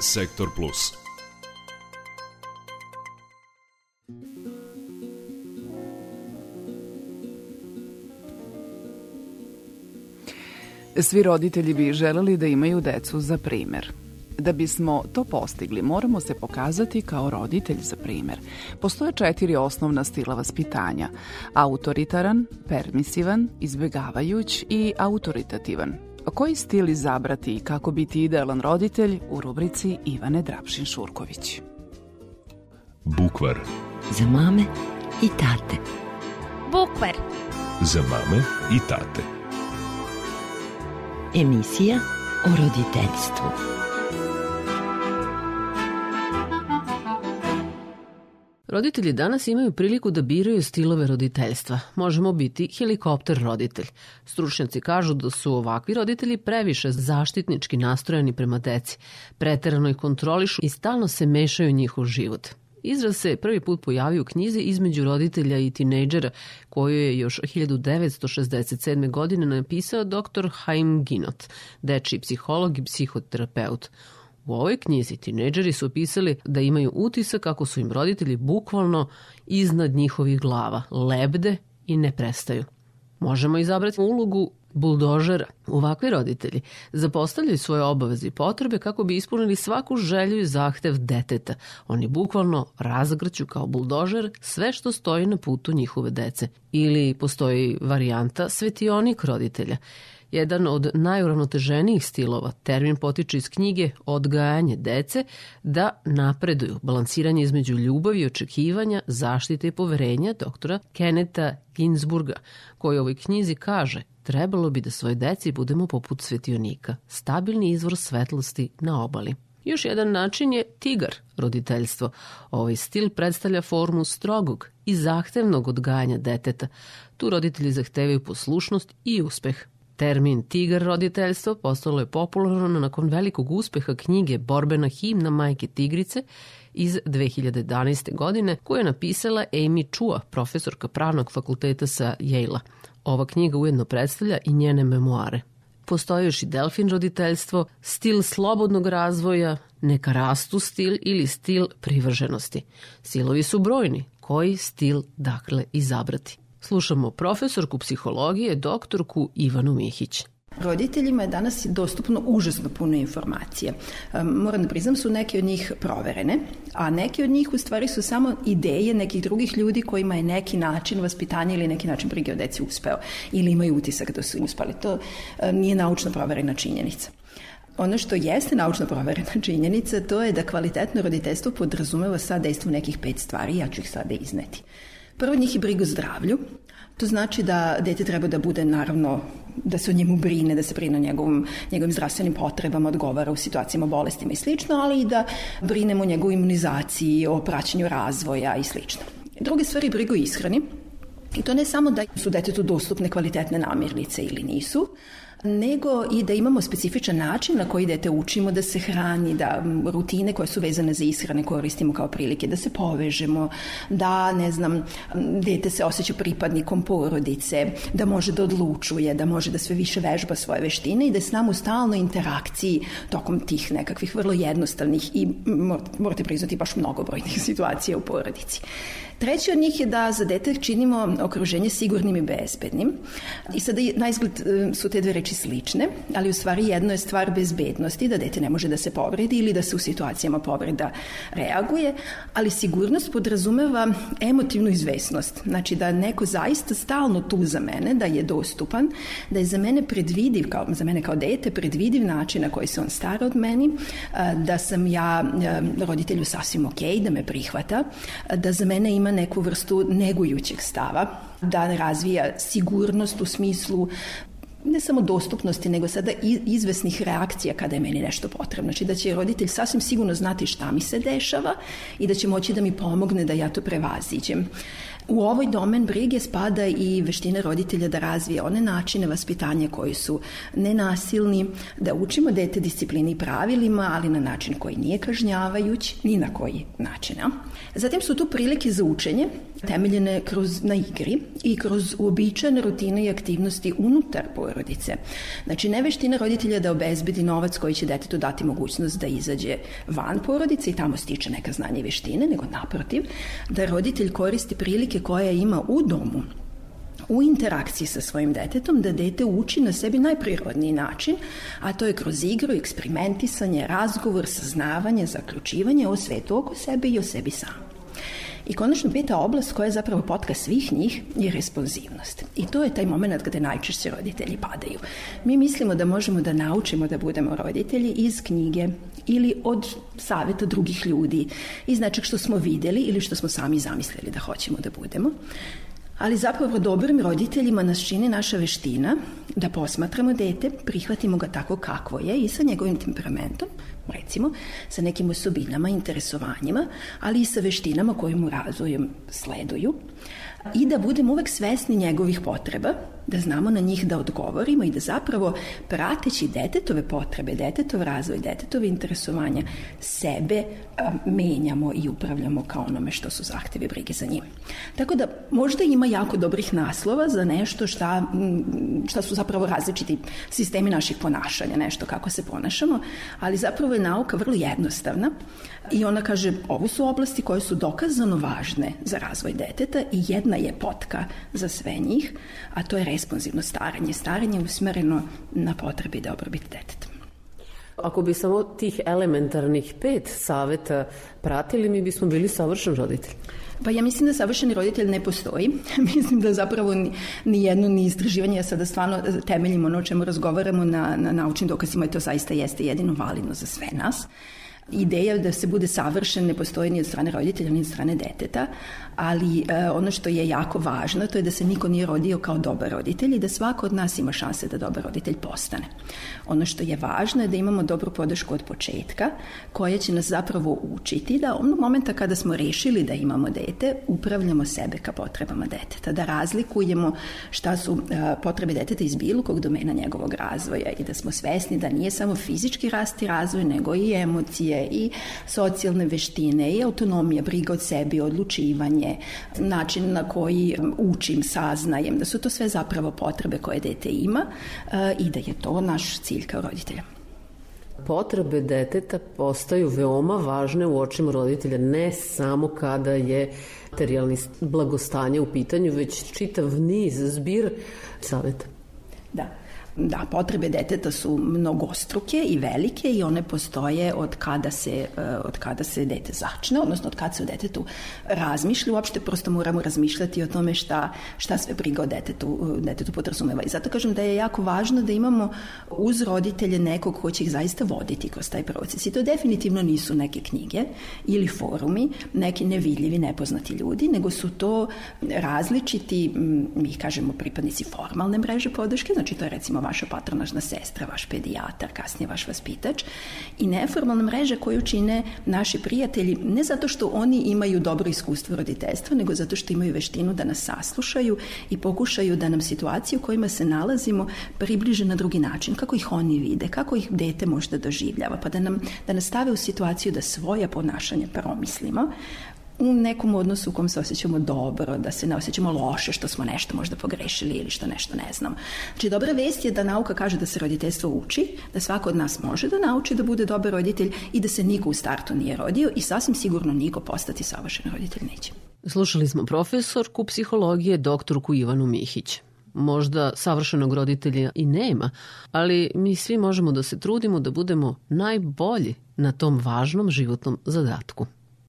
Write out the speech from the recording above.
Sektor Plus. Svi roditelji bi želeli da imaju decu za primer. Da bismo to postigli, moramo se pokazati kao roditelj za primer. Postoje četiri osnovna stila vaspitanja. Autoritaran, permisivan, izbegavajuć i autoritativan. Koji stil izabrati i kako biti idealan roditelj u rubrici Ivane Drapšin-Šurković. Bukvar. Za mame i tate. Bukvar. Za mame i tate. Emisija o roditeljstvu. Roditelji danas imaju priliku da biraju stilove roditeljstva. Možemo biti helikopter roditelj. Stručnjaci kažu da su ovakvi roditelji previše zaštitnički nastrojeni prema deci, preterano ih kontrolišu i stalno se mešaju njihov život. Izraz se prvi put pojavio u knjizi između roditelja i tinejdžera koju je još 1967. godine napisao dr. Haim Ginot, deči psiholog i psihoterapeut. U ovoj knjizi tinejdžeri su opisali da imaju utisak kako su im roditelji bukvalno iznad njihovih glava, lebde i ne prestaju. Možemo izabrati ulogu buldožera. Ovakvi roditelji zapostavljaju svoje obaveze i potrebe kako bi ispunili svaku želju i zahtev deteta. Oni bukvalno razgrću kao buldožer sve što stoji na putu njihove dece. Ili postoji varijanta svetionik roditelja jedan od najuravnoteženijih stilova. Termin potiče iz knjige Odgajanje dece da napreduju, balansiranje između ljubavi i očekivanja, zaštite i poverenja doktora Keneta Ginsburga, koji u ovoj knjizi kaže trebalo bi da svoje deci budemo poput svetionika, stabilni izvor svetlosti na obali. Još jedan način je tigar roditeljstvo. Ovaj stil predstavlja formu strogog i zahtevnog odgajanja deteta. Tu roditelji zahtevaju poslušnost i uspeh. Termin tigar roditeljstvo postalo je popularno nakon velikog uspeha knjige Borbena himna majke tigrice iz 2011. godine koju je napisala Amy Chua, profesorka pravnog fakulteta sa Yale-a. Ova knjiga ujedno predstavlja i njene memoare. Postoji još i delfin roditeljstvo, stil slobodnog razvoja, neka rastu stil ili stil privrženosti. Stilovi su brojni, koji stil dakle izabrati. Slušamo profesorku psihologije, doktorku Ivanu Mihić. Roditeljima je danas dostupno užasno puno informacije. Moram da priznam su neke od njih proverene, a neke od njih u stvari su samo ideje nekih drugih ljudi kojima je neki način vaspitanja ili neki način brige o deci uspeo ili imaju utisak da su uspali. To nije naučno proverena činjenica. Ono što jeste naučno proverena činjenica, to je da kvalitetno roditeljstvo podrazumeva sad dejstvo nekih pet stvari, ja ću ih sada izneti. Prvo njih je brigu zdravlju. To znači da dete treba da bude naravno da se o njemu brine, da se brine o njegovim, njegovim zdravstvenim potrebama, odgovara u situacijama bolestima i slično, ali i da brinemo o njegovoj imunizaciji, o praćenju razvoja i slično. Druge stvari brigu ishrani. I to ne samo da su detetu dostupne kvalitetne namirnice ili nisu, nego i da imamo specifičan način na koji dete učimo da se hrani, da rutine koje su vezane za ishrane koristimo kao prilike, da se povežemo, da, ne znam, dete se osjeća pripadnikom porodice, da može da odlučuje, da može da sve više vežba svoje veštine i da je s nama u stalnoj interakciji tokom tih nekakvih vrlo jednostavnih i morate priznati baš mnogobrojnih situacija u porodici. Treći od njih je da za dete činimo okruženje sigurnim i bezbednim. I sada na izgled e, su te dve reči slične, ali u stvari jedno je stvar bezbednosti, da dete ne može da se povredi ili da se u situacijama povreda reaguje, ali sigurnost podrazumeva emotivnu izvesnost. Znači da neko zaista stalno tu za mene, da je dostupan, da je za mene predvidiv, kao, za mene kao dete, predvidiv način na koji se on stara od meni, da sam ja roditelju sasvim ok, da me prihvata, da za mene ima ima neku vrstu negujućeg stava, da razvija sigurnost u smislu ne samo dostupnosti, nego sada izvesnih reakcija kada je meni nešto potrebno. Znači da će roditelj sasvim sigurno znati šta mi se dešava i da će moći da mi pomogne da ja to prevaziđem. U ovoj domen brige spada i veštine roditelja da razvije one načine vaspitanja koji su nenasilni, da učimo dete disciplini pravilima, ali na način koji nije kažnjavajuć, ni na koji način. Zatim su tu prilike za učenje temeljene kroz, na igri i kroz uobičajene rutine i aktivnosti unutar porodice. Znači, ne veština roditelja da obezbedi novac koji će detetu dati mogućnost da izađe van porodice i tamo stiče neka znanja i veštine, nego naprotiv, da roditelj koristi prilike koje ima u domu u interakciji sa svojim detetom da dete uči na sebi najprirodniji način, a to je kroz igru, eksperimentisanje, razgovor, saznavanje, zaključivanje o svetu oko sebe i o sebi samom. I konačno peta oblast koja je zapravo potka svih njih je responsivnost. I to je taj moment kada najčešće roditelji padaju. Mi mislimo da možemo da naučimo da budemo roditelji iz knjige ili od saveta drugih ljudi, iz nečeg što smo videli ili što smo sami zamislili da hoćemo da budemo ali zapravo dobrim roditeljima nas čini naša veština da posmatramo dete, prihvatimo ga tako kakvo je i sa njegovim temperamentom, recimo, sa nekim osobinama, interesovanjima, ali i sa veštinama koje mu razvojem sleduju i da budemo uvek svesni njegovih potreba, da znamo na njih da odgovorimo i da zapravo prateći detetove potrebe, detetov razvoj, detetove interesovanja, sebe a, menjamo i upravljamo kao onome što su zahteve brige za njim. Tako da možda ima jako dobrih naslova za nešto šta, šta su zapravo različiti sistemi naših ponašanja, nešto kako se ponašamo, ali zapravo je nauka vrlo jednostavna i ona kaže ovo su oblasti koje su dokazano važne za razvoj deteta i jedna je potka za sve njih, a to je responsivno staranje. Staranje usmereno na potrebi dobrobit deteta. Ako bi samo tih elementarnih pet saveta pratili, mi bismo bili savršen roditelj. Pa ja mislim da savršeni roditelj ne postoji. mislim da zapravo ni, ni jedno ni istraživanje, ja sada stvarno temeljimo ono o čemu razgovaramo na, na naučnim dokazima i to zaista jeste jedino validno za sve nas. Ideja da se bude savršen ne postoji ni od strane roditelja, ni od strane deteta, ali e, ono što je jako važno to je da se niko nije rodio kao dobar roditelj i da svako od nas ima šanse da dobar roditelj postane. Ono što je važno je da imamo dobru podršku od početka koja će nas zapravo učiti da onog momenta kada smo rešili da imamo dete, upravljamo sebe ka potrebama deteta, da razlikujemo šta su e, potrebe deteta iz bilo kog domena njegovog razvoja i da smo svesni da nije samo fizički rast i razvoj, nego i emocije i socijalne veštine i autonomija, briga od sebi, odlučivanje, način na koji učim, saznajem, da su to sve zapravo potrebe koje dete ima e, i da je to naš cilj kao roditelja. Potrebe deteta postaju veoma važne u očima roditelja, ne samo kada je materijalni blagostanje u pitanju, već čitav niz zbir saveta. Da da, potrebe deteta su mnogostruke i velike i one postoje od kada se, e, od kada se dete začne, odnosno od kada se o detetu razmišlja, uopšte prosto moramo razmišljati o tome šta, šta sve briga o detetu, detetu podrazumeva. I zato kažem da je jako važno da imamo uz roditelje nekog ko će ih zaista voditi kroz taj proces. I to definitivno nisu neke knjige ili forumi, neki nevidljivi, nepoznati ljudi, nego su to različiti, mi kažemo pripadnici formalne mreže podrške, znači to je recimo vaša patronažna sestra, vaš pedijatar, kasnije vaš vaspitač i neformalna mreža koju čine naši prijatelji ne zato što oni imaju dobro iskustvo roditeljstva, nego zato što imaju veštinu da nas saslušaju i pokušaju da nam situaciju u kojima se nalazimo približe na drugi način, kako ih oni vide, kako ih dete možda doživljava, pa da, nam, da nas stave u situaciju da svoja ponašanja promislimo, u nekom odnosu u kom se osjećamo dobro, da se ne osjećamo loše što smo nešto možda pogrešili ili što nešto ne znamo. Znači, dobra vest je da nauka kaže da se roditeljstvo uči, da svako od nas može da nauči da bude dobar roditelj i da se niko u startu nije rodio i sasvim sigurno niko postati savršen roditelj neće. Slušali smo profesorku psihologije doktorku Ivanu Mihić. Možda savršenog roditelja i nema, ali mi svi možemo da se trudimo da budemo najbolji na tom važnom životnom zadatku.